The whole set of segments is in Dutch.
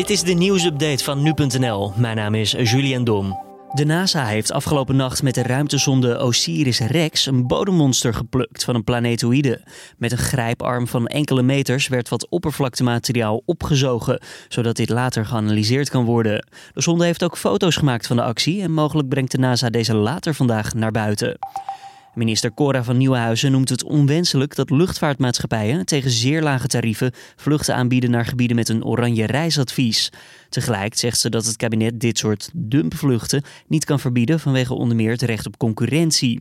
Dit is de nieuwsupdate van nu.nl. Mijn naam is Julian Dom. De NASA heeft afgelopen nacht met de ruimtesonde OSIRIS-REx een bodemmonster geplukt van een planetoïde. Met een grijparm van enkele meters werd wat oppervlaktemateriaal opgezogen, zodat dit later geanalyseerd kan worden. De sonde heeft ook foto's gemaakt van de actie en mogelijk brengt de NASA deze later vandaag naar buiten. Minister Cora van Nieuwenhuizen noemt het onwenselijk dat luchtvaartmaatschappijen tegen zeer lage tarieven vluchten aanbieden naar gebieden met een oranje reisadvies. Tegelijk zegt ze dat het kabinet dit soort dumpvluchten niet kan verbieden vanwege onder meer het recht op concurrentie.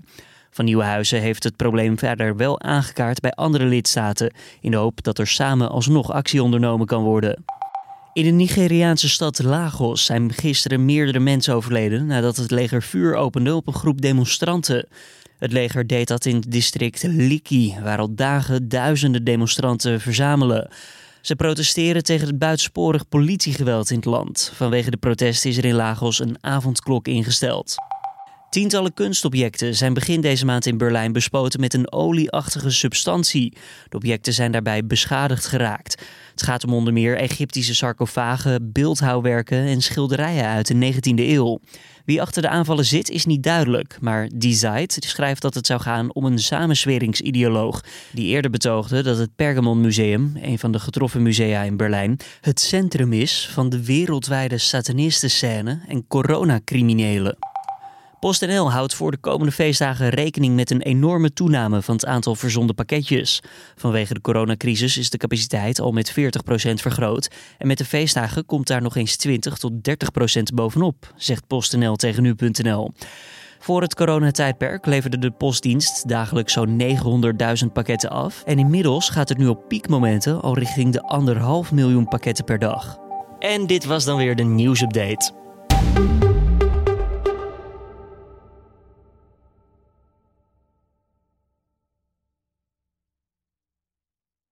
Van Nieuwenhuizen heeft het probleem verder wel aangekaart bij andere lidstaten, in de hoop dat er samen alsnog actie ondernomen kan worden. In de Nigeriaanse stad Lagos zijn gisteren meerdere mensen overleden nadat het leger vuur opende op een groep demonstranten. Het leger deed dat in het district Liki, waar al dagen duizenden demonstranten verzamelen. Ze protesteren tegen het buitensporig politiegeweld in het land. Vanwege de protesten is er in Lagos een avondklok ingesteld. Tientallen kunstobjecten zijn begin deze maand in Berlijn bespoten met een olieachtige substantie. De objecten zijn daarbij beschadigd geraakt. Het gaat om onder meer Egyptische sarcofagen, beeldhouwwerken en schilderijen uit de 19e eeuw. Wie achter de aanvallen zit is niet duidelijk, maar Die Zeit schrijft dat het zou gaan om een samensweringsideoloog die eerder betoogde dat het Pergamon Museum, een van de getroffen musea in Berlijn, het centrum is van de wereldwijde satanistenscène en coronacriminelen. PostNL houdt voor de komende feestdagen rekening met een enorme toename van het aantal verzonden pakketjes. Vanwege de coronacrisis is de capaciteit al met 40% vergroot. En met de feestdagen komt daar nog eens 20 tot 30% bovenop, zegt PostNL tegen nu.nl. Voor het coronatijdperk leverde de postdienst dagelijks zo'n 900.000 pakketten af. En inmiddels gaat het nu op piekmomenten al richting de anderhalf miljoen pakketten per dag. En dit was dan weer de nieuwsupdate.